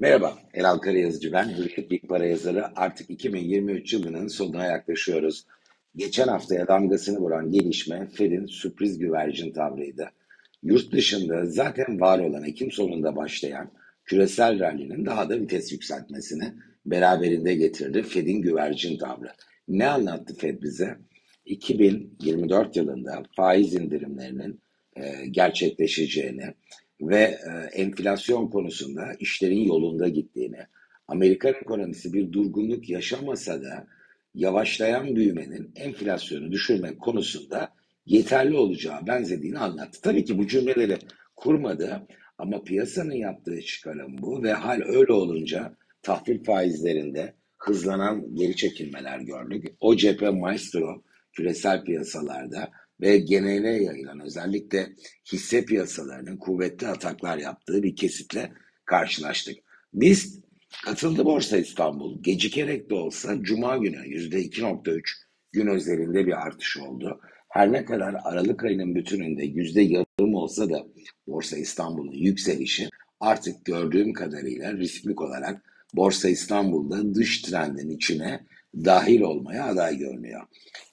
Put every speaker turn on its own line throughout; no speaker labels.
Merhaba, Elal Karayazıcı ben. Hürriyet Big Para yazarı. Artık 2023 yılının sonuna yaklaşıyoruz. Geçen haftaya damgasını vuran gelişme Fed'in sürpriz güvercin tavrıydı. Yurt dışında zaten var olan Ekim sonunda başlayan küresel rallinin daha da vites yükseltmesini beraberinde getirdi Fed'in güvercin tavrı. Ne anlattı Fed bize? 2024 yılında faiz indirimlerinin gerçekleşeceğini, ve e, enflasyon konusunda işlerin yolunda gittiğini, Amerikan ekonomisi bir durgunluk yaşamasa da yavaşlayan büyümenin enflasyonu düşürmek konusunda yeterli olacağı benzediğini anlattı. Tabii ki bu cümleleri kurmadı ama piyasanın yaptığı çıkarım bu ve hal öyle olunca tahvil faizlerinde hızlanan geri çekilmeler gördük. O cephe maestro küresel piyasalarda ve genele yayılan özellikle hisse piyasalarının kuvvetli ataklar yaptığı bir kesitle karşılaştık. Biz katıldı Borsa İstanbul gecikerek de olsa Cuma günü %2.3 gün özelinde bir artış oldu. Her ne kadar Aralık ayının bütününde yüzde yarım olsa da Borsa İstanbul'un yükselişi artık gördüğüm kadarıyla rismik olarak Borsa İstanbul'da dış trendin içine dahil olmaya aday görünüyor.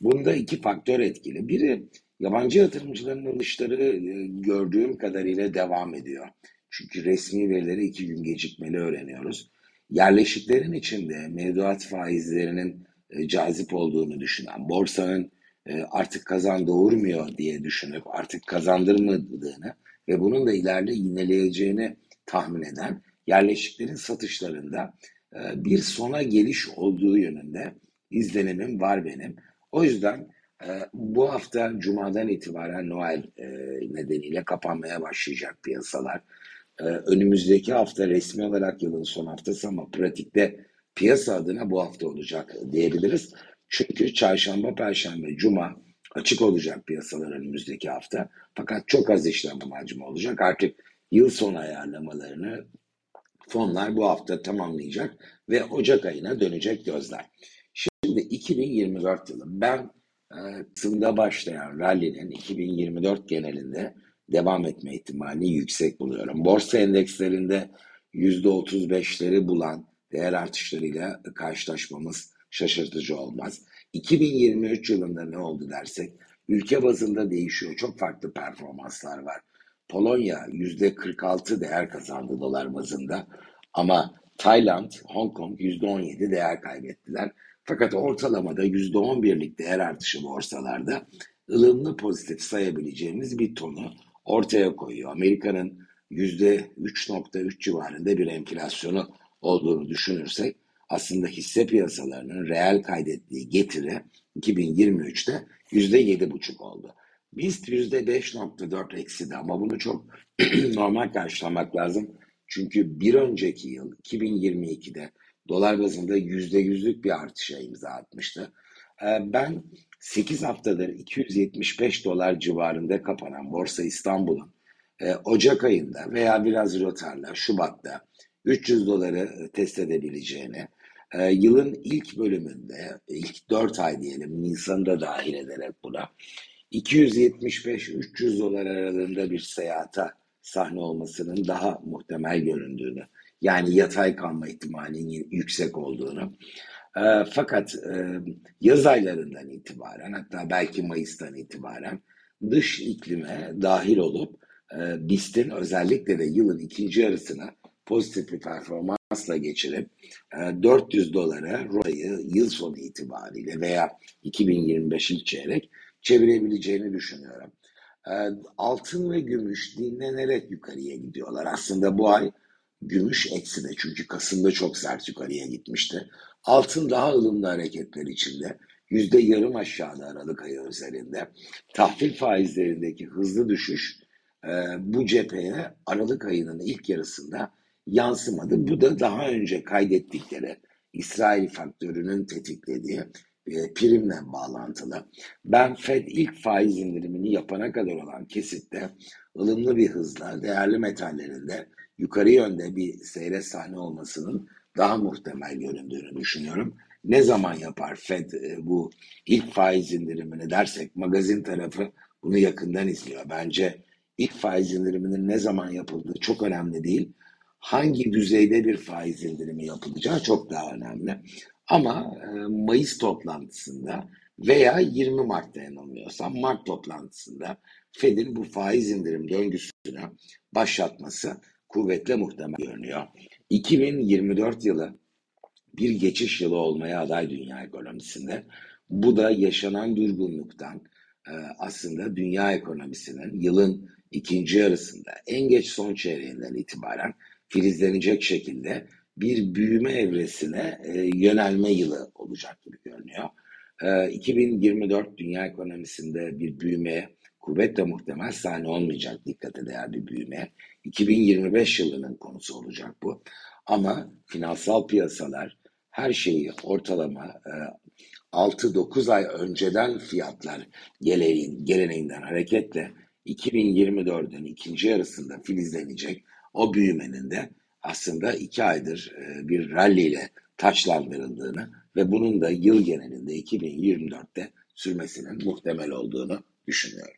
Bunda iki faktör etkili. Biri yabancı yatırımcıların alışları e, gördüğüm kadarıyla devam ediyor. Çünkü resmi verileri iki gün gecikmeli öğreniyoruz. Yerleşiklerin içinde mevduat faizlerinin e, cazip olduğunu düşünen, borsanın e, artık kazan doğurmuyor diye düşünüp artık kazandırmadığını ve bunun da ileride yineleyeceğini tahmin eden yerleşiklerin satışlarında bir sona geliş olduğu yönünde izlenimim var benim. O yüzden e, bu hafta Cuma'dan itibaren Noel e, nedeniyle kapanmaya başlayacak piyasalar. Önümüzdeki hafta resmi olarak yılın son haftası ama pratikte piyasa adına bu hafta olacak diyebiliriz. Çünkü çarşamba, perşembe, cuma açık olacak piyasalar önümüzdeki hafta. Fakat çok az işlem amacım olacak. Artık yıl sonu ayarlamalarını fonlar bu hafta tamamlayacak ve Ocak ayına dönecek gözler. Şimdi 2024 yılı ben e, Kasım'da başlayan rally'nin 2024 genelinde devam etme ihtimalini yüksek buluyorum. Borsa endekslerinde %35'leri bulan değer artışlarıyla karşılaşmamız şaşırtıcı olmaz. 2023 yılında ne oldu dersek ülke bazında değişiyor. Çok farklı performanslar var. Polonya %46 değer kazandı dolar bazında ama Tayland, Hong Kong %17 değer kaybettiler. Fakat ortalamada %11'lik değer artışı borsalarda ılımlı pozitif sayabileceğimiz bir tonu ortaya koyuyor. Amerika'nın %3.3 civarında bir enflasyonu olduğunu düşünürsek aslında hisse piyasalarının reel kaydettiği getiri 2023'te %7,5 oldu. BIST %5.4 eksidi ama bunu çok normal karşılamak lazım. Çünkü bir önceki yıl 2022'de dolar bazında %100'lük bir artışa imza atmıştı. Ee, ben 8 haftadır 275 dolar civarında kapanan Borsa İstanbul'un e, Ocak ayında veya biraz rotarla Şubat'ta 300 doları test edebileceğini, e, yılın ilk bölümünde, ilk 4 ay diyelim, Nisan'ı da dahil ederek buna, 275-300 dolar aralığında bir seyahata sahne olmasının daha muhtemel göründüğünü, yani yatay kalma ihtimalinin yüksek olduğunu. E, fakat e, yaz aylarından itibaren, hatta belki Mayıs'tan itibaren dış iklime dahil olup e, BIST'in özellikle de yılın ikinci yarısına pozitif bir performansla geçirip 400 dolara rotayı yıl sonu itibariyle veya 2025 ilk çeyrek çevirebileceğini düşünüyorum. Ee, altın ve gümüş dinlenerek yukarıya gidiyorlar. Aslında bu ay gümüş ekside çünkü Kasım'da çok sert yukarıya gitmişti. Altın daha ılımlı hareketler içinde. Yüzde yarım aşağıda Aralık ayı üzerinde. Tahvil faizlerindeki hızlı düşüş e, bu cepheye Aralık ayının ilk yarısında yansımadı. Bu da daha önce kaydettikleri İsrail faktörünün tetiklediği e, primle bağlantılı. Ben Fed ilk faiz indirimini yapana kadar olan kesitte ılımlı bir hızla değerli metallerinde yukarı yönde bir seyre sahne olmasının daha muhtemel göründüğünü düşünüyorum. Ne zaman yapar Fed e, bu ilk faiz indirimini dersek magazin tarafı bunu yakından izliyor. Bence ilk faiz indiriminin ne zaman yapıldığı çok önemli değil. hangi düzeyde bir faiz indirimi yapılacağı çok daha önemli. Ama e, Mayıs toplantısında veya 20 Mart'ta yanılmıyorsam Mart toplantısında Fed'in bu faiz indirim döngüsünü başlatması kuvvetle muhtemel görünüyor. 2024 yılı bir geçiş yılı olmaya aday dünya ekonomisinde. Bu da yaşanan durgunluktan e, aslında dünya ekonomisinin yılın ikinci yarısında en geç son çeyreğinden itibaren filizlenecek şekilde bir büyüme evresine e, yönelme yılı olacak gibi görünüyor. 2024 e, dünya ekonomisinde bir büyümeye kuvvetle muhtemel sahne olmayacak dikkate değer bir büyüme. 2025 yılının konusu olacak bu. Ama finansal piyasalar her şeyi ortalama 6-9 ay önceden fiyatlar geleneğin, geleneğinden hareketle 2024'ün ikinci yarısında filizlenecek o büyümenin de aslında iki aydır e, bir rally ile taçlandırıldığını ve bunun da yıl genelinde 2024'te sürmesinin muhtemel olduğunu düşünüyorum.